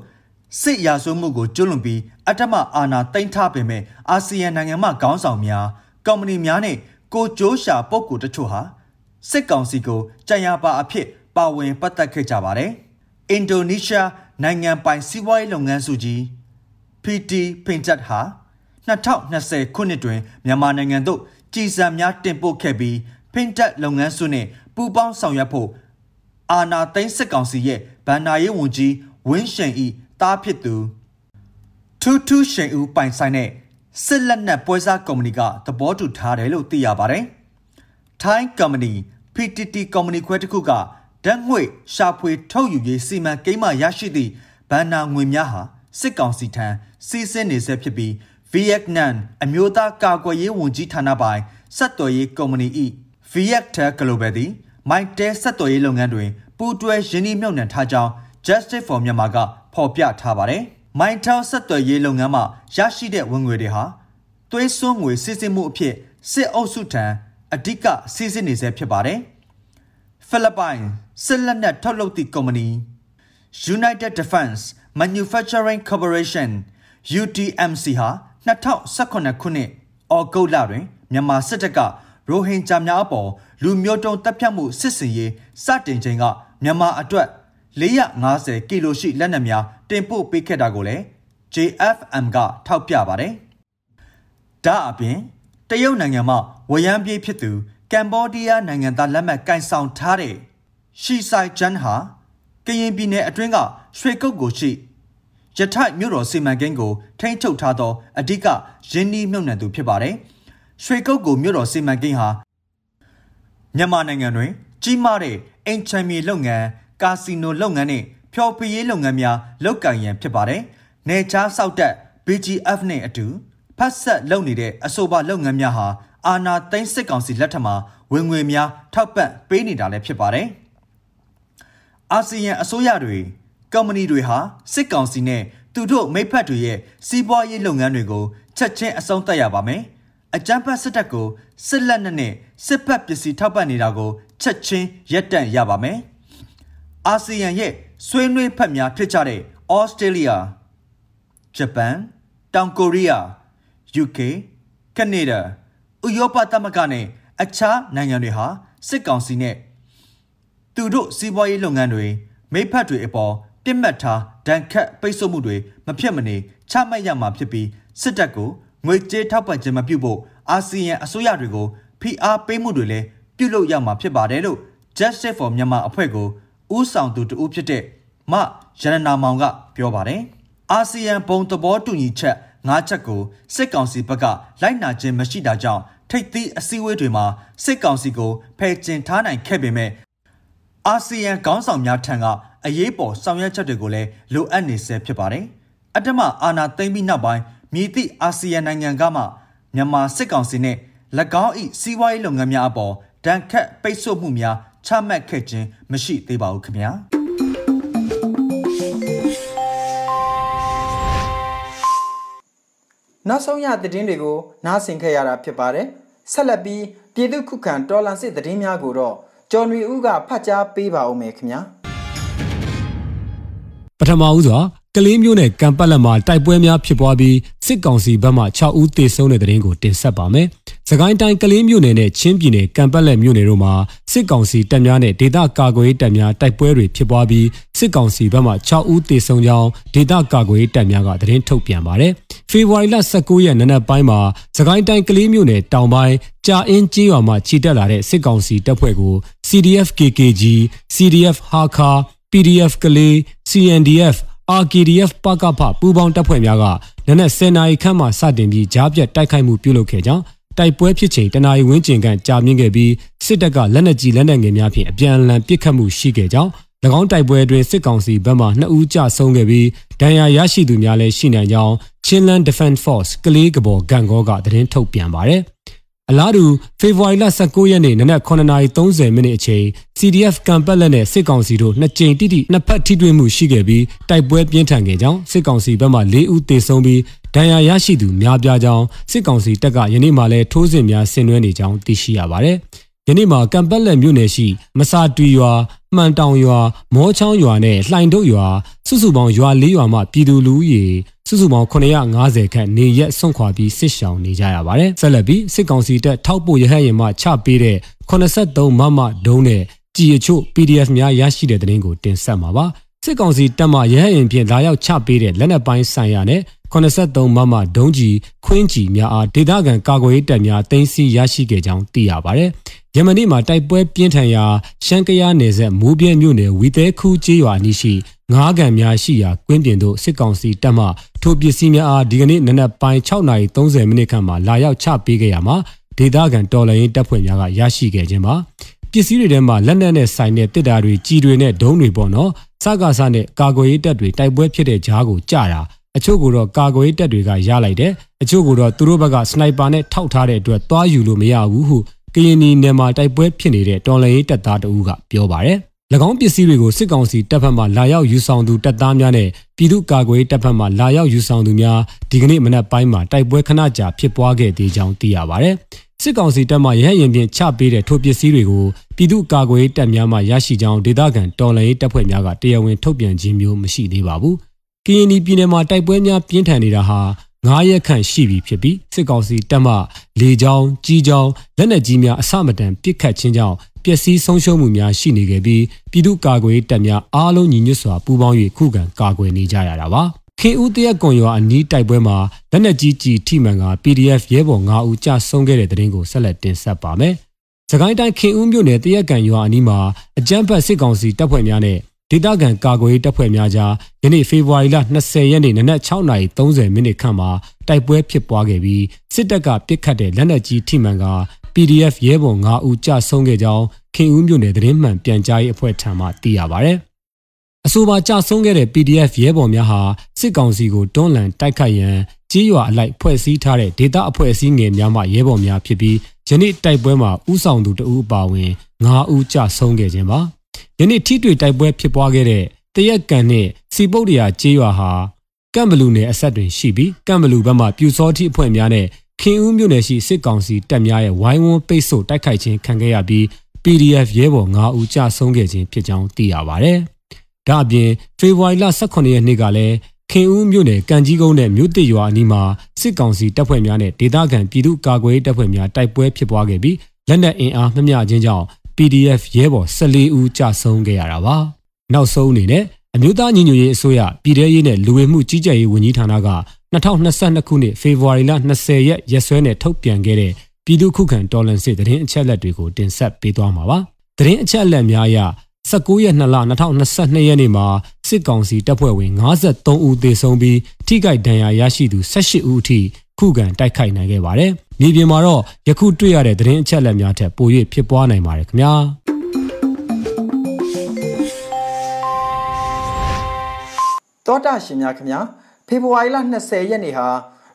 စစ်ရာဇဝမှုကိုကျွလွန်ပြီးအတ္တမအာဏာသိမ်းထားပေမဲ့အာဆီယံနိုင်ငံမှခေါင်းဆောင်များကုမ္ပဏီများနဲ့ကိုကြိုးရှာပုဂ္ဂိုလ်တချို့ဟာစစ်ကောင်စီကိုကြံရပါအဖြစ်ပါဝင်ပတ်သက်ခဲ့ကြပါတယ်။အင်ဒိုနီးရှား နိုင်ငံပိုင်စီးပွားရေးလုပ်ငန်းစုကြီး PT Pintat ဟာ2020ခုနှစ်တွင်မြန်မာနိုင်ငံသို့ကြည်စံများတင်ပို့ခဲ့ပြီး Pintat လုပ်ငန်းစုနှင့်ပူးပေါင်းဆောင်ရွက်ဖို့အာနာသိန်းစစ်ကောင်စီရဲ့ဗန်နာရေးဝန်ကြီးဝင်းရှင်ဤတားဖြစ်သူထူးထူးရှင်ဦးပိုင်ဆိုင်တဲ့စစ်လက်နက်ပွဲစားကုမ္ပဏီကသဘောတူထားတယ်လို့သိရပါတယ်။ Thai Company PTT ကုမ္ပဏီခွဲတစ်ခုက ဓာတ်ငွေရှာဖွေထုတ်ယူရေးစီမံကိန်းမှရရှိသည့်ဘန်နာငွေများဟာစစ်ကောင်စီထံစီးဆင်းနေဆဲဖြစ်ပြီးဗီယက်နမ်အမျိုးသားကာကွယ်ရေးဝန်ကြီးဌာနပိုင်စက်တော်ရေးကုမ္ပဏီ၏ Viactor Global သည်မိုက်တဲစက်တော်ရေးလုပ်ငန်းတွင်ပူးတွဲရင်းနှီးမြှုပ်နှံထားကြောင်း Justice for Myanmar ကဖော်ပြထားပါတယ်။မိုင်ထောင်ဆက်သွယ်ရေးလုပ်ငန်းမှာရရှိတဲ့ဝင်ငွေတွေဟာသွေးစွန်းငွေစစ်စစ်မှုအဖြစ်စစ်အုပ်စုထံအဓိကစီးစစ်နေဆဲဖြစ်ပါတယ်။ဖိလစ်ပိုင် စစ်လက်နက်ထုတ်လုပ်သည့်ကုမ္ပဏီ United Defense Manufacturing Corporation UTMC ဟာ2018ခုနှစ်အော်ဂုတ်လတွင်မြန်မာစစ်တပ်ကရိုဟင်ဂျာများအပေါ်လူမျိုးတုံးတပ်ဖြတ်မှုစစ်စင်ရေးစတင်ချိန်ကမြန်မာအတွက်450ကီလိုရှိလက်နက်များတင်ပို့ပေးခဲ့တာကိုလည်း JFM ကထောက်ပြပါတယ်။ဒါအပြင်တရုတ်နိုင်ငံမှဝရမ်းပြေးဖြစ်သူကမ်ဘောဒီးယားနိုင်ငံသားလက်မှတ်ကင်ဆောင်ထားတဲ့ ရှီဆိုင်ဂျန်ဟာကရင်ပြည်နယ်အတွင်းကရွှေကုတ်ကိုရှိရထိုက်မြို့တော်စီမံကိန်းကိုထိန်းချုပ်ထားသောအဓိကရင်းနှီးမြှုပ်နှံသူဖြစ်ပါတယ်။ရွှေကုတ်ကိုမြို့တော်စီမံကိန်းဟာမြန်မာနိုင်ငံတွင် ကြီးမားတဲ့အင်ချမ်မီလုပ်ငန်းကာစီနိုလုပ်ငန်းနဲ့ဖျော်ဖြေရေးလုပ်ငန်းများလုပ်ကိုင်ရန်ဖြစ်ပါတယ်။နေချားစောက်တက် BGF နဲ့အတူဖတ်ဆက်လုပ်နေတဲ့အဆိုပါလုပ်ငန်းများဟာအာနာသိန်းစစ်ကောင်စီလက်ထက်မှာဝင်ငွေများထောက်ပံ့ပေးနေတာလည်းဖြစ်ပါတယ်။ အာဆီယံအစိုးရတွေကုမ္ပဏီတွေဟာစစ်ကောင်စီနဲ့သူတို့မိဖက်တွေရဲ့စီးပွားရေးလုပ်ငန်းတွေကိုချက်ချင်းအဆုံးသတ်ရပါမယ်။အကြမ်းဖက်စစ်တပ်ကိုစစ်လက်နက်နဲ့စစ်ဖက်ပစ္စည်းထောက်ပံ့နေတာကိုချက်ချင်းရပ်တန့်ရပါမယ်။အာဆီယံရဲ့ဆွေးနွေးဖက်များဖြစ်ကြတဲ့ဩစတြေးလျဂျပန်တောင်ကိုရီးယား UK ကနေဒါဥရောပသမဂ္ဂနဲ့အခြားနိုင်ငံတွေဟာစစ်ကောင်စီနဲ့ သူတို့စီးပွားရေးလုပ်ငန်းတွေမိဖက်တွေအပေါ်ပြစ်မှတ်ထားဒဏ်ခတ်ပိတ်ဆို့မှုတွေမဖြစ်မနေချမှတ်ရမှာဖြစ်ပြီးစစ်တပ်ကိုငွေကြေးထောက်ပံ့ခြင်းမပြုဖို့အာဆီယံအစိုးရတွေကိုဖိအားပေးမှုတွေလည်းပြုလုပ်ရမှာဖြစ်ပါတယ်လို့ Justice for Myanmar အဖွဲ့ကိုဦးဆောင်သူတဦးဖြစ်တဲ့မရဏနာမောင်ကပြောပါတယ်။အာဆီယံဘုံသဘောတူညီချက်၅ချက်ကိုစစ်ကောင်စီဘက်ကလိုက်နာခြင်းမရှိတာကြောင့်ထိပ်သီးအစည်းအဝေးတွေမှာစစ်ကောင်စီကိုဖယ်ကျင်ထားနိုင်ခဲ့ပေမဲ့ အာဆီယံခေါင်းဆောင်များထံကအရေးပေါ်ဆောင်ရွက်ချက်တွေကိုလည်းလိုအပ်နေဆဲဖြစ်ပါတယ်။အတ္တမအာဏာသိမ်းပြီးနောက်ပိုင်းမြည်သည့်အာဆီယံနိုင်ငံကမှမြန်မာစစ်ကောင်စီနဲ့၎င်း၏စီးပွားရေးလုပ်ငန်းများအပေါ်ဒဏ်ခတ်ပိတ်ဆို့မှုများချမှတ်ခဲ့ခြင်းမရှိသေးပါဘူးခင်ဗျာ။နောက်ဆုံးရသတင်းတွေကိုနားဆင်ခဲ့ရတာဖြစ်ပါတယ်။ဆက်လက်ပြီးပြည်သူခုခံတော်လန်စစ်သတင်းများကိုတော့ ကျော်နွေဦးကဖတ်ကြားပေးပါဦးမယ်ခင်ဗျာပထမဦးစွာကလေးမျိုးနဲ့ကံပတ်လက်မှာတိုက်ပွဲများဖြစ်ပွားပြီးစစ်ကောင်စီဘက်မှ6ဦးသေဆုံးတဲ့တဲ့ရင်ကိုတင်ဆက်ပါမယ်။စကိုင်းတိုင်းကလေးမျိုးနယ်နဲ့ချင်းပြည်နယ်ကံပတ်လက်မျိုးနယ်တို့မှာစစ်ကောင်စီတပ်များနဲ့ဒေသကာကွယ်ရေးတပ်များတိုက်ပွဲတွေဖြစ်ပွားပြီးစစ်ကောင်စီဘက်မှ6ဦးသေဆုံးကြောင်းဒေသကာကွယ်ရေးတပ်များကသတင်းထုတ်ပြန်ပါတယ်။ဖေဖော်ဝါရီလ19ရက်နေ့နက်ပိုင်းမှာစကိုင်းတိုင်းကလေးမျိုးနယ်တောင်ပိုင်းကြာအင်းကျေးရွာမှာခြိတက်လာတဲ့စစ်ကောင်စီတပ်ဖွဲ့ကို CDF KKG CDF ဟာခါ PDF ကလေး CNDF RKDF ပကဖပူးပေါင်းတပ်ဖွဲ့များကနနက်10နာရီခန့်မှစတင်ပြီးကြားပြတ်တိုက်ခိုက်မှုပြုလုပ်ခဲ့ကြောင်းတိုက်ပွဲဖြစ်ချိန်တနာရီဝန်းကျင်ခန့်ကြာမြင့်ခဲ့ပြီးစစ်တပ်ကလက်နက်ကြီးလက်နက်ငယ်များဖြင့်အပြန်အလှန်ပစ်ခတ်မှုရှိခဲ့ကြောင်း၎င်းတိုက်ပွဲအတွင်းစစ်ကောင်စီဘက်မှ2ဦးကြဆုံးခဲ့ပြီးဒဏ်ရာရရှိသူများလည်းရှိနိုင်ကြောင်း Chinland Defense Force ကလေးကဘော်ဂန်ကောကသတင်းထုတ်ပြန်ပါတယ်။ အလားတူဖေဖော်ဝါရီလ19ရက်နေ့နနက်9:30မိနစ်အချိန် CDF ကံပတ်လက်နဲ့စစ်ကောင်စီတို့နှစ်ကြိမ်တိတိနှစ်ဖက်ထိတွေ့မှုရှိခဲ့ပြီးတိုက်ပွဲပြင်းထန်ခဲ့ကြောင်းစစ်ကောင်စီဘက်မှ၄ဦးသေဆုံးပြီးဒဏ်ရာရရှိသူများပြားကြောင်းစစ်ကောင်စီတပ်ကယနေ့မှလည်းထိုးစစ်များဆင်နွှဲနေကြောင်းသိရှိရပါတယ်။ ယနေ့မှာကံပတ်လက်မြို့နယ်ရှိမစာတူရွာမှန်တောင်ရွာမောချောင်းရွာနဲ့လှိုင်တုတ်ရွာစုစုပေါင်းရွာ၄ရွာမှပြည်သူလူဦးရေစုစုပေါင်း950ခန့်နေရက်ဆွန့်ခွာပြီးစစ်ရှောင်နေကြရပါတယ်။ဆက်လက်ပြီးစစ်ကောင်စီတပ်ထောက်ပို့ရဟတ်ရင်မှချပေးတဲ့83မမဒုံးနဲ့ကြည်အချို့ PDF များရရှိတဲ့တဲ့ရင်ကိုတင်ဆက်မှာပါ။စစ်ကောင်စီတပ်မှရဟတ်ရင်ဖြင့်လာရောက်ချပေးတဲ့လက်နက်ပိုင်းဆိုင်ရာနဲ့ 83မမဒုံးကြီးခွင်းကြီးများအားဒေသခံကာကွယ်ရေးတပ်များတင်စီရရှိခဲ့ကြောင်းသိရပါတယ်။ယမနီမှာတိုက်ပွဲပြင်းထန်ရာရှမ်းကယားနယ်စပ်မိုးပြဲမြို့နယ်ဝီသဲခူးကျေးရွာအနီးရှိငားကန်များရှိရာကွင်းပြင်သို့စစ်ကောင်စီတပ်မှထိုပစ္စည်းများအားဒီကနေ့နနက်ပိုင်း6:30မိနစ်ခန့်မှာလာရောက်ချပေးခဲ့ရမှာဒေသခံတော်လှန်ရေးတပ်ဖွဲ့များကရရှိခဲ့ခြင်းပါပစ္စည်းတွေထဲမှာလက်နက်နဲ့ဆိုင်တဲ့တစ်တာတွေကြီးတွေနဲ့ဒုံးတွေပေါ့နော်စကားစနဲ့ကာကွယ်ရေးတပ်တွေတိုက်ပွဲဖြစ်တဲ့ကြားကိုကြတာ အချို့ကတော့ကာကွယ်ရေးတပ်တွေကရလိုက်တယ်အချို့ကတော့သူတို့ဘက်ကစနိုက်ပါနဲ့ထောက်ထားတဲ့အတွက်သွားယူလို့မရဘူးဟုကရင်နီနယ်မှာတိုက်ပွဲဖြစ်နေတဲ့တော်လှန်ရေးတပ်သားတဦးကပြောပါတယ်၎င်းပစ္စည်းတွေကိုစစ်ကောင်စီတပ်ဖက်မှလာရောက်ယူဆောင်သူတပ်သားများနဲ့ပြည်သူ့ကာကွယ်တပ်ဖက်မှလာရောက်ယူဆောင်သူများဒီကနေ့မနက်ပိုင်းမှာတိုက်ပွဲခဏကြာဖြစ်ပွားခဲ့သေးကြောင်းသိရပါဗျ။စစ်ကောင်စီတပ်မှရဟရင်ပြင်ချပေးတဲ့ထိုပစ္စည်းတွေကိုပြည်သူ့ကာကွယ်တပ်များမှရရှိကြောင်းဒေသခံတော်လှန်ရေးတပ်ဖွဲ့များကတရားဝင်ထုတ်ပြန်ခြင်းမျိုးမရှိသေးပါဘူး။ ကရင်ပြည်နယ်မှာတိုက်ပွဲများပြင်းထန်နေတာဟာ9ရက်ခန့်ရှိပြီဖြစ်ပြီးစစ်ကောင်စီတပ်မှလေကြောင်းကြီးကြောင်းလက်နက်ကြီးများအစမတန်ပစ်ခတ်ခြင်းကြောင့်ပျက်စီးဆုံးရှုံးမှုများရှိနေခဲ့ပြီးပြည်သူ့ကာကွယ်တပ်များအားလုံးညီညွတ်စွာပူးပေါင်း၍ခုခံကာကွယ်နေကြရတာပါခင်ဦးတရက်ကွန်ရွာအနီးတိုက်ပွဲမှာလက်နက်ကြီးကြီးထိမှန်က PDF ရဲဘော်9ဦးကြာဆုံးခဲ့တဲ့တဲ့ရင်ကိုဆက်လက်တင်ဆက်ပါမယ်။စကိုင်းတိုင်းခင်ဦးမြို့နယ်တရက်ကန်ရွာအနီးမှာအကြမ်းဖက်စစ်ကောင်စီတပ်ဖွဲ့များနဲ့ ဒေသခံကာကွယ်တပ်ဖွဲ့များကြားယနေ့ဖေဖော်ဝါရီလ20ရက်နေ့နနက်6:30မိနစ်ခန့်မှာတိုက်ပွဲဖြစ်ပွားခဲ့ပြီးစစ်တပ်ကပစ်ခတ်တဲ့လက်နက်ကြီးထိမှန်က PDF ရဲဘော်9ဦးကြာဆုံးခဲ့ကြောင်းခင်ဦးမြို့နယ်သတင်းမှန်ပြန်ကြားရေးအဖွဲ့ထံမှသိရပါဗျ။အဆိုပါကြာဆုံးခဲ့တဲ့ PDF ရဲဘော်များဟာစစ်ကောင်စီကိုတွန်းလှန်တိုက်ခိုက်ရန်ကြေးရွာအလိုက်ဖွဲ့စည်းထားတဲ့ဒေသအဖွဲ့အစည်းငယ်များမှရဲဘော်များဖြစ်ပြီးယနေ့တိုက်ပွဲမှာဥဆောင်သူတဦးအပါအဝင်9ဦးကြာဆုံးခဲ့ခြင်းပါ။ ယနေ့ထိတွေ့တိုက်ပွဲဖြစ်ပွားခဲ့တဲ့တရက်ကန်နှင့်စီပုတ်တရာကြေးရွာဟာကမ်ဘလူနယ်အဆက်တွင်ရှိပြီးကမ်ဘလူဘက်မှပြူစောတိအဖွဲ့များနဲ့ခင်ဦးမြို့နယ်ရှိစစ်ကောင်စီတပ်များရဲ့ဝိုင်းဝန်းပိတ်ဆို့တိုက်ခိုက်ခြင်းခံခဲ့ရပြီး PDF ရဲဘော်9ဦးကြာဆုံးခဲ့ခြင်းဖြစ်ကြောင်းသိရပါဗျ။ဒါအပြင်ဖေဖော်ဝါရီလ18ရက်နေ့ကလည်းခင်ဦးမြို့နယ်ကံကြီးကုန်းနဲ့မြို့တစ်ရွာအနီးမှာစစ်ကောင်စီတပ်ဖွဲ့များနဲ့ဒေသခံပြည်သူ့ကာကွယ်ရေးတပ်ဖွဲ့များတိုက်ပွဲဖြစ်ပွားခဲ့ပြီးလက်နက်အင်အားမမျှခြင်းကြောင့် PDF ရဲဘော်14ဦးကြာဆုံးခဲ့ရတာပါ။နောက်ဆုံးအနေနဲ့အမျိုးသားညီညွတ်ရေးအစိုးရပြည်ထရေးနဲ့လူဝင်မှုကြီးကြပ်ရေးဝန်ကြီးဌာနက2022ခုနှစ်ဖေဖော်ဝါရီလ20ရက်ရက်စွဲနဲ့ထုတ်ပြန်ခဲ့တဲ့ပြည်သူ့ခုခံတော်လှန်စစ်တရင်အချက်လက်တွေကိုတင်ဆက်ပေးသွားမှာပါ။တရင်အချက်လက်များအရ19ရက်2လ2022ရက်နေ့မှာစစ်ကောင်စီတပ်ဖွဲ့ဝင်53ဦးသေဆုံးပြီးထိခိုက်ဒဏ်ရာရရှိသူ18ဦးအထိခုခံတိုက်ခိုက်နိုင်ခဲ့ပါတယ်။ မြေပြင်မှာတော့ယခုတွေ့ရတဲ့တရင်အချက်လက်များထက်ပို၍ဖြစ်ပွားနိုင်ပါတယ်ခင်ဗျာ။တောတာရှင်များခင်ဗျာဖေဖော်ဝါရီလ20ရက်နေ့ဟာ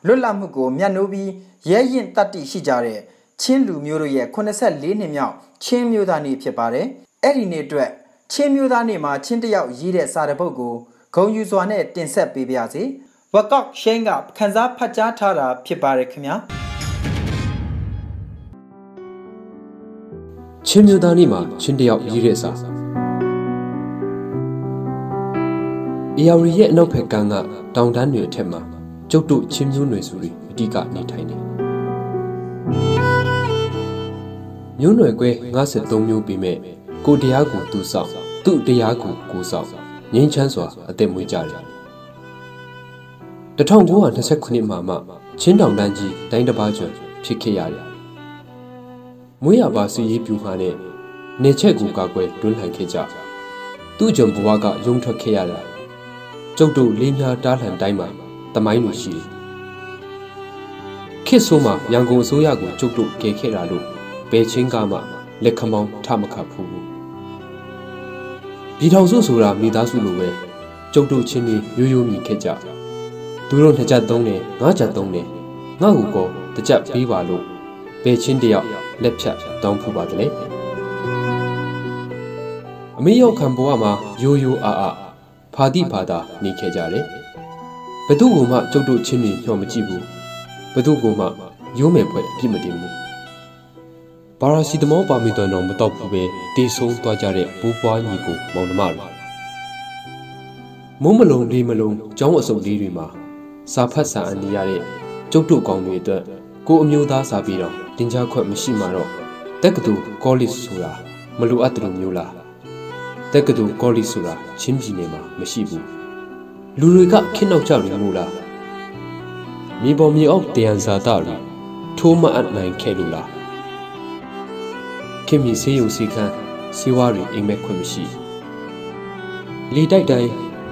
လွတ်လပ်မှုကိုမျက်နှိုးပြီးရဲရင်တတ်တိရှိကြတဲ့ချင်းလူမျိုးတို့ရဲ့84နှစ်မြောက်ချင်းမျိုးသားနေ့ဖြစ်ပါတယ်။အဲ့ဒီနေ့အတွက်ချင်းမျိုးသားနေ့မှာချင်းတယောက်ရေးတဲ့စာတပုတ်ကိုဂုံယူစွာနဲ့တင်ဆက်ပေးပါရစေ။ဝကော့ရှိန်ကခန်းစားဖတ်ကြားထားတာဖြစ်ပါတယ်ခင်ဗျာ။ ချင်းမျိုးသားနေ့မှာချင်းတယောက်ရေးတဲ့အစာအေယာရီရဲ့အနောက်ဘက်ကမ်းကတောင်တန်းတွေအထက်မှာကျုပ်တို့ချင်းမျိုးနွယ်စုတွေအဓိကနေထိုင်နေမျိုးနွယ်ကွဲ53မျိုးပြီးမဲ့ကိုတရားကိုသူဆောင်သူ့တရားကိုကိုဆောင်ငင်းချမ်းစွာအသက်မွေးကြတယ်1929မှာမှချင်းတောင်တန်းကြီးတိုင်းတစ်ပါးကျွန်းဖြစ်ခဲ့ရတယ် မွေးရပါစီရေးပြူမှာနဲ့နေချက်ကိုကာကွယ်တွန်းလှန်ခဲ့ကြသူ့ကြောင့်ဘဝကယုံထွက်ခဲ့ရတာကျုပ်တို့လေးများတားလှန်တိုင်းမှာတမိုင်းလိုရှိတယ်ခေတ်ဆိုးမှာရန်ကုန်အစိုးရကိုကျုပ်တို့ကယ်ခဲ့တာလို့ဘယ်ချင်းကမှလက်ခမောင်းထမခတ်ဘူးပြည်ထောင်စုဆိုတာမိသားစုလိုပဲကျုပ်တို့ချင်းတွေရိုးရိုးမြည်ခဲ့ကြသူတို့နှစ်ချက်သုံးတယ်ငါးချက်သုံးတယ်ငါ့ကိုကောတစ်ချက်ပေးပါလို့ ဘယ်ချင်းတယောက်လက်ဖြတ်တောင်းဖူးပါတယ်လေအမေရောက်ခံဘဝမှာရိုးရိုးအားအားဖာတိဖာတာနေခဲ့ကြတယ်ဘသူ့ကိုမှကျုပ်တို့ချင်းတွေညှော်မကြည့်ဘူးဘသူ့ကိုမှရိုးမယ်ဖွဲ့အပြစ်မတင်ဘူးပါရာစီတမောပါမီတော်တော့မတော့ဘူးပဲတေဆုံးသွားကြတဲ့ဘိုးဘွားညီကိုမောင်နှမတွေမုံမလုံးလေးမလုံးကျောင်းအစုပ်လေးတွေမှာစာဖတ်စာအန်နေရတဲ့ကျုပ်တို့ကောင်းတွေအတွက်ကိုအမျိုးသားစာပြီးတော့ တင် जा ခွက်မရှိမှတော့တက္ကသိုလ်ကောလိပ်ဆိုတာမလိုအပ်တယ်မျိုးလားတက္ကသိုလ်ကောလိပ်ဆိုတာချင်းပြည်နယ်မှာမရှိဘူးလူတွေကခင်းနောက်ကြတယ်မို့လားမြေပေါ်မြေအောက်တယံဇာတာတွေထိုးမအပ်နိုင်ခဲ့လို့လားခင်မီဆေးရုံစီခန်းစီဝါတွေအိမ်မက်ခွင့်မရှိလေတိုက်တိုင်း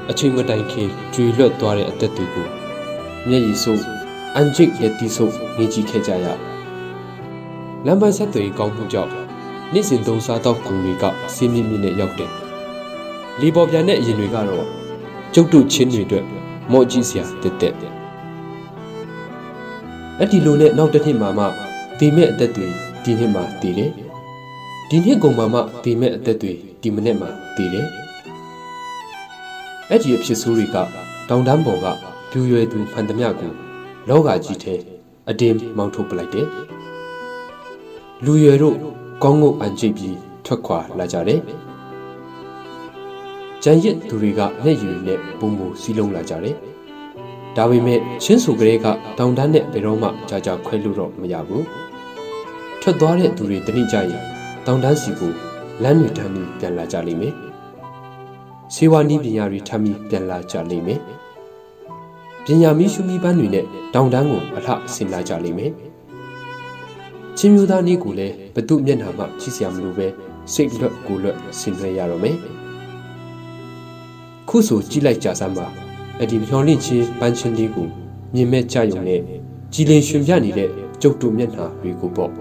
အချိန်မတိုင်ခင်ကျွေလွတ်သွားတဲ့အသက်တွေကိုမျက်ရည်စို့အန်ဂျစ်ရဲ့တီဆိုနေကြည့်ခဲ့ကြရ လမ်းပန်းဆက်သွယ်ကောင်းမှုကြောင့်နေ့စဉ်သုံးစားတော့ကုန်တွေကစီးမြင့်မြင့်နဲ့ရောက်တယ်လီပေါ်ပြန်တဲ့အရင်တွေကတော့ကျုပ်တို့ချင်းတွေအတွက်မော့ကြည့်စရာတက်တက်အဲ့ဒီလိုနဲ့နောက်တစ်နှစ်မှမှဒီမဲ့အသက်တွေဒီနှစ်မှတည်တယ်ဒီနှစ်ကုန်မှမှဒီမဲ့အသက်တွေဒီမနေ့မှတည်တယ်အဲ့ဒီအဖြစ်ဆိုးတွေကတောင်တန်းပေါ်ကပြူရွယ်သူဖန်သမျှကိုလောကကြီးထဲအတင်းမောင်းထုတ်ပလိုက်တယ် လူရွယ်တို့ကောင်းငုတ်အန်ကြည့်ပြီးထွက်ခွာလာကြတယ်ကြံရစ်သူတွေကမျက်ရည်နဲ့ပုံမူစီးလုံးလာကြတယ်ဒါပေမဲ့ချင်းစုကလေးကတောင်တန်းနဲ့ဘယ်တော့မှကြာကြာခွဲလို့တော့မရဘူးထွက်သွားတဲ့သူတွေတနည်းကြရင်တောင်တန်းစီကိုလမ်းတွေထမ်းပြီးပြန်လာကြလိမ့်မယ်စေဝါနီးပညာတွေထမ်းပြီးပြန်လာကြလိမ့်မယ်ပညာမီးရှုမီးပန်းတွေနဲ့တောင်တန်းကိုအလှဆင်လာကြလိမ့်မယ်။ ချင်းမျိုးသားနေ့ကိုလည်းဘသူမျက်နှာမှချစ်စရာမလိုပဲစိတ်လွတ်ကိုလွတ်ဆင်နွှဲရတော့မယ်။ခုဆိုကြည့်လိုက်ကြစမ်းပါအဲ့ဒီမျောလင့်ချင်းပန်းချင်းလေးကိုမြင်မဲ့ကြယုံနဲ့ကြည်လင်ရှင်ပြနေတဲ့ကျုပ်တို့မျက်နှာတွေကိုပေါ့။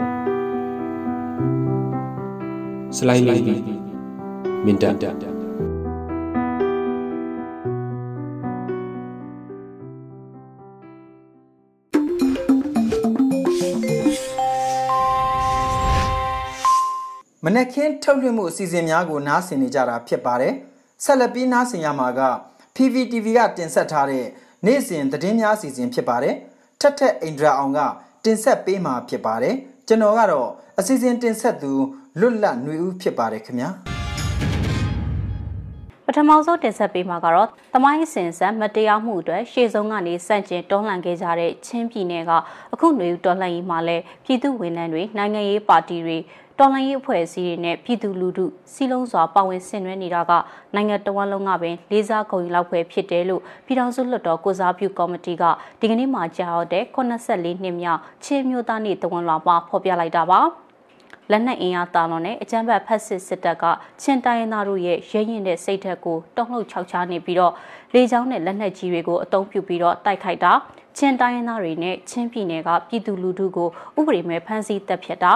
စလိုင်းလေးမင်တန် မနက်ခင်းထုတ်လွှင့်မှုအစီအစဉ်များကိုနားဆင်နေကြတာဖြစ်ပါတယ်။ဆက်လက်ပြီးနားဆင်ရမှာက PVTV ကတင်ဆက်ထားတဲ့နေ့စဉ်သတင်းများအစီအစဉ်ဖြစ်ပါတယ်။ထက်ထက်အိန္ဒြာအောင်ကတင်ဆက်ပေးမှာဖြစ်ပါတယ်။ကျွန်တော်ကတော့အစီအစဉ်တင်ဆက်သူလွတ်လပ်ຫນွေဦးဖြစ်ပါတယ်ခင်ဗျာ။ပထမဆုံးတင်ဆက်ပေးမှာကတော့တမိုင်းစင်စံမတရားမှုအတွက်ရှေ့ဆုံးကနေစန့်ကျင်တွန်းလှန်ခဲ့ကြတဲ့ချင်းပြည်နယ်ကအခုຫນွေဦးတော်လှန်ရေးမှာလည်းပြည်သူဝန်ထမ်းတွေနိုင်ငံရေးပါတီတွေ တော်လှန်ရေးအဖွဲ့အစည်းတွေနဲ့ပြည်သူလူထုစီလုံးစွာပါဝင်ဆင်နွှဲနေတာကနိုင်ငံတော်ဝန်လုံးကပင်လေးစားကုန်ယူလောက်ဖွယ်ဖြစ်တယ်လို့ပြည်ထောင်စုလွှတ်တော်ကိုစားပြုကော်မတီကဒီကနေ့မှကြာရောက်တဲ့84နှစ်မြောက်ချင်းမျိုးသားနေ့တဝန်လွှာမှာဖော်ပြလိုက်တာပါလက်နက်အင်အားတာလွန်တဲ့အကြမ်းဖက်ဖက်စစ်စစ်တပ်ကချင်းတိုင်းရင်းသားတို့ရဲ့ရဲရင်တဲ့စိတ်ဓာတ်ကိုတုံ့လှုပ်ခြောက်ခြားနေပြီးတော့လေကြောင်းနဲ့လက်နက်ကြီးတွေကိုအုံပြုပြီးတော့တိုက်ခိုက်တာချင်းတိုင်းရင်းသားတွေနဲ့ချင်းပြည်နယ်ကပြည်သူလူထုကိုဥပဒေမဲ့ဖမ်းဆီးတပ်ဖြတ်တာ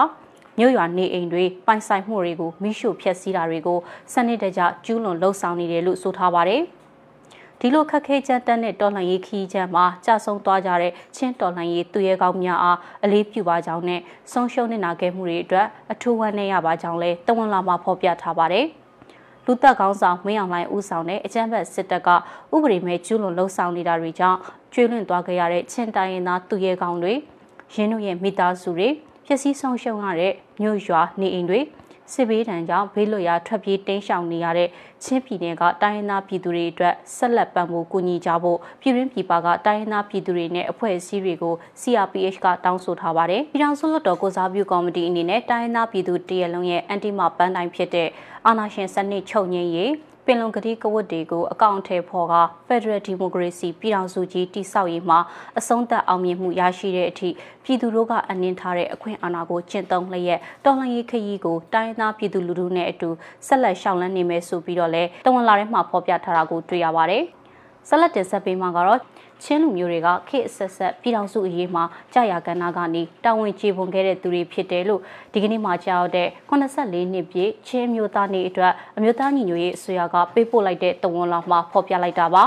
မြို့ရွာနေအိမ်တွေပိုင်ဆိုင်မှုတွေကိုမိရှုဖျက်ဆီးတာတွေကိုစနစ်တကျကျူးလွန်လှုပ်ဆောင်နေတယ်လို့ဆိုထားပါတယ်။ဒီလိုခက်ခဲကြမ်းတမ်းတဲ့တော်လှန်ရေးခီးချမ်းမှာကြဆုံးသွားကြတဲ့ချင်းတော်လှန်ရေးသူရဲကောင်းများအားအလေးပြုပါကြောင်းနဲ့ဆုံးရှုံးနေတာခဲ့မှုတွေအတွက်အထူးဝမ်းနည်းရပါကြောင်းလဲတဝန်လာမှာဖော်ပြထားပါတယ်။လူသက်ကောင်းဆောင်မင်းအောင်လှိုင်ဦးဆောင်တဲ့အကြမ်းဖက်စစ်တပ်ကဥပဒေမဲ့ကျူးလွန်လှုပ်ဆောင်နေတာတွေကြောင့်ကျွေးလွင့်သွားခဲ့ရတဲ့ချင်းတိုင်းရင်းသားသူရဲကောင်းတွေရင်းတို့ရဲ့မိသားစုတွေပျ က်စီးဆုံးရှုံးရတဲ့မြို့ရွာနေအိမ်တွေစစ်ဘေးဒဏ်ကြောင့်ဘေးလွတ်ရာထွက်ပြေးတိမ်းရှောင်နေရတဲ့ချင်းပြည်နယ်ကတိုင်းရင်းသားပြည်သူတွေအတွက်ဆက်လက်ပံ့ပိုးကူညီကြဖို့ပြည်ရင်းပြည်ပကတိုင်းရင်းသားပြည်သူတွေနဲ့အဖွဲ့အစည်းတွေကို CRPH ကတောင်းဆိုထားပါတယ်။ပြည်ထောင်စုလွှတ်တော်ကိုစားပြုကော်မတီအနေနဲ့တိုင်းရင်းသားပြည်သူတရလုံးရဲ့အန်တီမာပန်းတိုင်းဖြစ်တဲ့အာဏာရှင်စနစ်ချုပ်ငြိမ်းရေးပ င်လုံကတိကဝတ်တွေကိုအကောင့်ထဲဖော်က Federal Democracy ပြည်ထောင်စုကြီးတိဆောက်ရေးမှာအဆုံးသတ်အောင်မြင်မှုရရှိတဲ့အထိပြည်သူတို့ကအနှင်းထားတဲ့အခွင့်အာဏာကိုကျင့်သုံးလျက်တော်လှန်ရေးခရီးကိုတိုင်းသားပြည်သူလူထုနဲ့အတူဆက်လက်ရှောင်လန်းနေမယ်ဆိုပြီးတော့လဲတဝန်လာထဲမှာဖော်ပြထားတာကိုတွေ့ရပါတယ်။ ဆက်လက်တင်ဆက်ပေးမှာကတော့ချင်းလူမျိုးတွေကခေတ်အဆက်ဆက်ပြည်တော်စုအရေးမှာကြာရကဏ္ဍကနေတာဝန်ကျေပွန်ခဲ့တဲ့သူတွေဖြစ်တယ်လို့ဒီကနေ့မှကြားတဲ့84နှစ်ပြည့်ချင်းမျိုးသားနေအတွက်အမျိုးသားညီညွတ်ရေးအစိုးရကပေးပို့လိုက်တဲ့တဝန်လာမှာဖော်ပြလိုက်တာပါ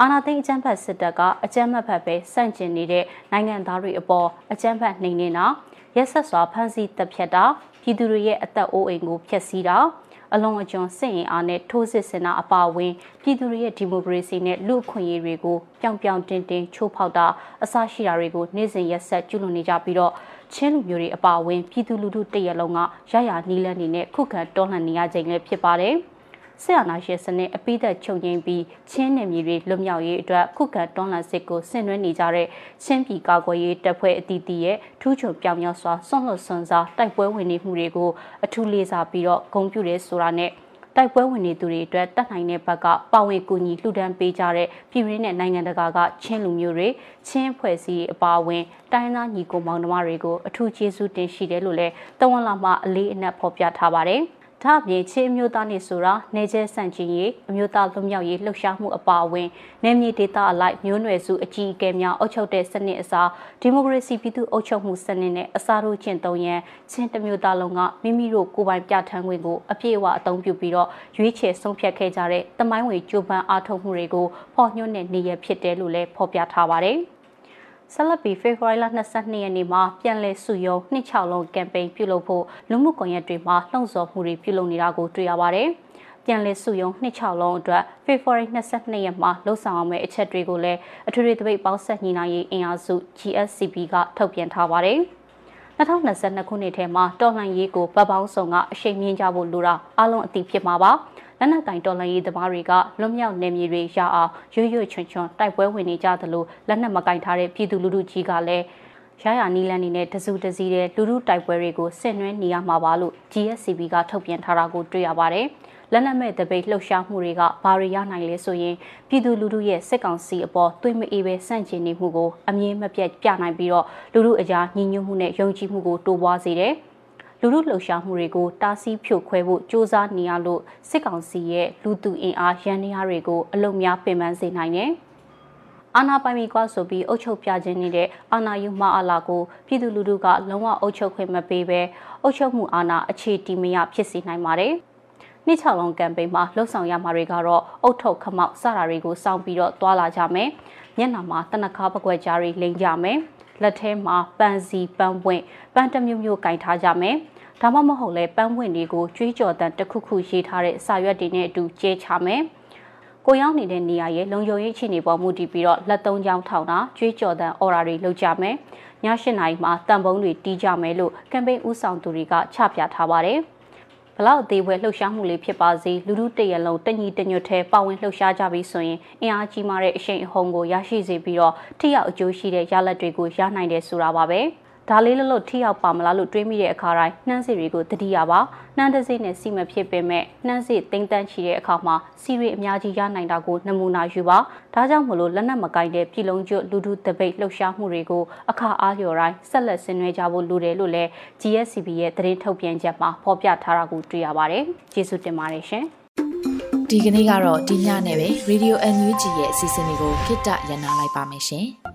အာနာသိန်းအကြမ်းဖက်စစ်တပ်ကအကြမ်းဖက်ဖက်ပဲစန့်ကျင်နေတဲ့နိုင်ငံသားတွေအပေါ်အကြမ်းဖက်နှိမ်နင်းတာရက်ဆက်စွာဖမ်းဆီးတပ်ဖြတ်တာပြည်သူတွေရဲ့အသက်အိုးအိမ်ကိုဖျက်ဆီးတာ အလွန်အကျွံစစ်ရင်အားနဲ့ထိုးစစ်ဆင်တာအပါအဝင်ပြည်သူတွေရဲ့ဒီမိုကရေစီနဲ့လူ့အခွင့်အရေးတွေကိုပြောင်ပြောင်တင်းတင်းချိုးဖောက်တာအစရှိတာတွေကိုနေ့စဉ်ရက်ဆက်ကျူးလွန်နေကြပြီးတော့ချင်းလူမျိုးတွေအပါအဝင်ပြည်သူလူထုတရက်လုံးကရရနီးလန်းနေနဲ့ခုခံတွန်းလှန်နေရခြင်းလည်းဖြစ်ပါတယ်။ ဆရာနာရှင်စနစ်အပိသက်ချုပ်ငိမ့်ပြီးချင်းနယ်မြေတွေလွတ်မြောက်ရေးအတွက်ခုခံတွန်းလှန်စစ်ကိုဆင်နွှဲနေကြတဲ့ချင်းပြည်ကာကွယ်ရေးတပ်ဖွဲ့အသီးသီးရဲ့ထူးချွန်ပြောင်မြောက်စွာဆွန့်လွတ်ဆွန်စားတိုက်ပွဲဝင်နေမှုတွေကိုအထူးလေးစားပြီးတော့ဂုဏ်ပြုရဲဆိုတာနဲ့တိုက်ပွဲဝင်နေသူတွေအတွက်တတ်နိုင်တဲ့ဘက်ကပါဝင်ကူညီလှူဒန်းပေးကြတဲ့ပြည်ရင်းနဲ့နိုင်ငံတကာကချင်းလူမျိုးတွေချင်းဖွဲ့စည်းအပါအဝင်တိုင်းသားညီကိုမောင်နှမတွေကိုအထူးကျေးဇူးတင်ရှိတယ်လို့လည်းတဝန်လာမှအလေးအနက်ဖော်ပြထားပါတယ်။ ဒါအပြင်ချင်းမျိုးသားနေဆိုတာနေကျဲဆန့်ကျင်ရေးအမျိုးသားလွတ်မြောက်ရေးလှုပ်ရှားမှုအပါအဝင်နယ်မြေဒေသအလိုက်မျိုးနွယ်စုအကြီးအကဲများအုပ်ချုပ်တဲ့စနစ်အစားဒီမိုကရေစီပြည်သူ့အုပ်ချုပ်မှုစနစ်နဲ့အစားထိုးကျင့်သုံးရန်ချင်းတမျိုးသားလုံးကမိမိတို့ကိုယ်ပိုင်ပြဋ္ဌာန်းခွင့်ကိုအပြည့်အဝအသုံးပြုပြီးတော့ရွေးချယ်ဆုံးဖြတ်ခဲ့ကြတဲ့တမိုင်းဝင်ကြိုးပမ်းအားထုတ်မှုတွေကိုဖော်ညွှန်းတဲ့နေရဖြစ်တယ်လို့လည်းဖော်ပြထားပါတယ်။ ဆက်လက်ပြီးဖေဖော်ဝါရီလ22ရက်နေ့မှာပြန်လည်စုယုံနှစ်ချောင်းလုံးကမ်ပိန်းပြုလုပ်ဖို့လူမှုကွန်ရက်တွေမှာလှုံ့ဆော်မှုတွေပြုလုပ်နေတာကိုတွေ့ရပါတယ်။ပြန်လည်စုယုံနှစ်ချောင်းလုံးအတွက်ဖေဖော်ဝါရီ22ရက်မှာလှုပ်ဆောင်အောင်မယ့်အချက်တွေကိုလည်းအထွေထွေတပိတ်ပေါင်းဆက်ညီနိုင်ရေးအင်အားစု GSCB ကထုတ်ပြန်ထားပါတယ်။2022ခုနှစ်ထဲမှာတော်လှန်ရေးကိုဗတ်ပေါင်းဆောင်ကအရှိန်မြင့်ကြဖို့လိုတာအလုံးအသိဖြစ်မှာပါ။ လက်နက်ကင်တော်လှန်ရေးသမားတွေကလွတ်မြောက်နေမြေတွေရအောင်ရွရွချွန်ချွန်တိုက်ပွဲဝင်နေကြသလိုလက်နက်မကင်ထားတဲ့ပြည်သူလူထုကြီးကလည်းရရနီလန်နေနဲ့တစုတစည်းတဲ့လူလူတိုက်ပွဲတွေကိုဆင်နွှဲနေရမှာပါလို့ GSCB ကထုတ်ပြန်ထားတာကိုတွေ့ရပါတယ်။လက်နက်မဲ့တပိတ်လှုပ်ရှားမှုတွေကဘာတွေရနိုင်လဲဆိုရင်ပြည်သူလူထုရဲ့စစ်ကောင်စီအပေါ်သွေးမအေးပဲစန့်ကျင်နေမှုကိုအမြင်မပြတ်ပြနိုင်ပြီးတော့လူထုအကြားညီညွတ်မှုနဲ့ယုံကြည်မှုကိုတိုးပွားစေတယ်။ လူလူလှုပ်ရှားမှုတွေကိုတားဆီးဖြိုခွဲဖို့စ조사နေရလို့စစ်ကောင်စီရဲ့လူသူအင်အားရန်နေအားတွေကိုအလုံများပင်ပန်းစေနိုင်တယ်။အာနာပိုင်မီကွာဆိုပြီးအုပ်ချုပ်ပြခြင်းနေတဲ့အာနာယူမအလာကိုပြည်သူလူထုကလုံးဝအုပ်ချုပ်ခွင့်မပေးဘဲအုပ်ချုပ်မှုအာဏာအခြေတည်မရဖြစ်စေနိုင်ပါတယ်။နှစ်ချောင်းလုံးကမ်ပိန်းမှာလှုပ်ဆောင်ရမှာတွေကတော့အုတ်ထုတ်ခမောက်စတာတွေကိုစောင့်ပြီးတော့တွာလာကြမယ်။မျက်နှာမှာတနခါပကွက်ကြားတွေလိမ့်ကြမယ်။ လက်ထဲမှာပန်းစီပန်းပွင့်ပန်းတမျိုးမျိုးကင်ထားကြမယ်ဒါမှမဟုတ်လဲပန်းပွင့်တွေကိုကျွေးကြော်တန်တစ်ခုခုရေးထားတဲ့စာရွက်တွေနဲ့အတူကျဲချမယ်ကိုရောက်နေတဲ့နေရာရဲ့လုံခြုံရေးအခြေအနေပေါ်မူတည်ပြီးတော့လက်သုံးချောင်းထောင်တာကျွေးကြော်တန်အော်ရာတွေလုပ်ကြမယ်ည၈နာရီမှာတန်ပုံးတွေတီးကြမယ်လို့ကမ်ပိန်းဦးဆောင်သူတွေကချပြထားပါတယ်။ဘ လောက်အသေးပွဲလှုပ်ရှားမှုလေးဖြစ်ပါစေလူလူတရလုံးတညီတညွတ်ထဲပါဝင်လှုပ်ရှားကြပြီးဆိုရင်အင်အားကြီးမားတဲ့အရှိန်အဟုန်ကိုရရှိစေပြီးတော့ထိရောက်အကျိုးရှိတဲ့ရလဒ်တွေကိုရနိုင်တယ်ဆိုတာပါပဲ။ ဒါလေးလလို့ထိရောက်ပါမလားလို့တွေးမိတဲ့အခါတိုင်းနှမ်းစီတွေကိုတတိယပါနှမ်းတစိနဲ့စီမဖြစ်ပေမဲ့နှမ်းစီတိမ့်တန်းချီတဲ့အခါမှာစီရီအများကြီးရနိုင်တာကိုနမူနာယူပါဒါကြောင့်မလို့လက်နက်မကင်တဲ့ပြည်လုံးကျွတ်လူထုတပိတ်လှုပ်ရှားမှုတွေကိုအခါအားလျော်တိုင်းဆက်လက်ဆင်နွှဲကြဖို့လိုတယ်လို့လည်း GSCB ရဲ့သတင်းထုတ်ပြန်ချက်မှာဖော်ပြထားတာကိုတွေ့ရပါတယ်ကျေးဇူးတင်ပါတယ်ရှင်ဒီကနေ့ကတော့ဒီညနဲ့ပဲ Radio NUG ရဲ့အစီအစဉ်လေးကိုခਿੱတရနာလိုက်ပါမယ်ရှင်။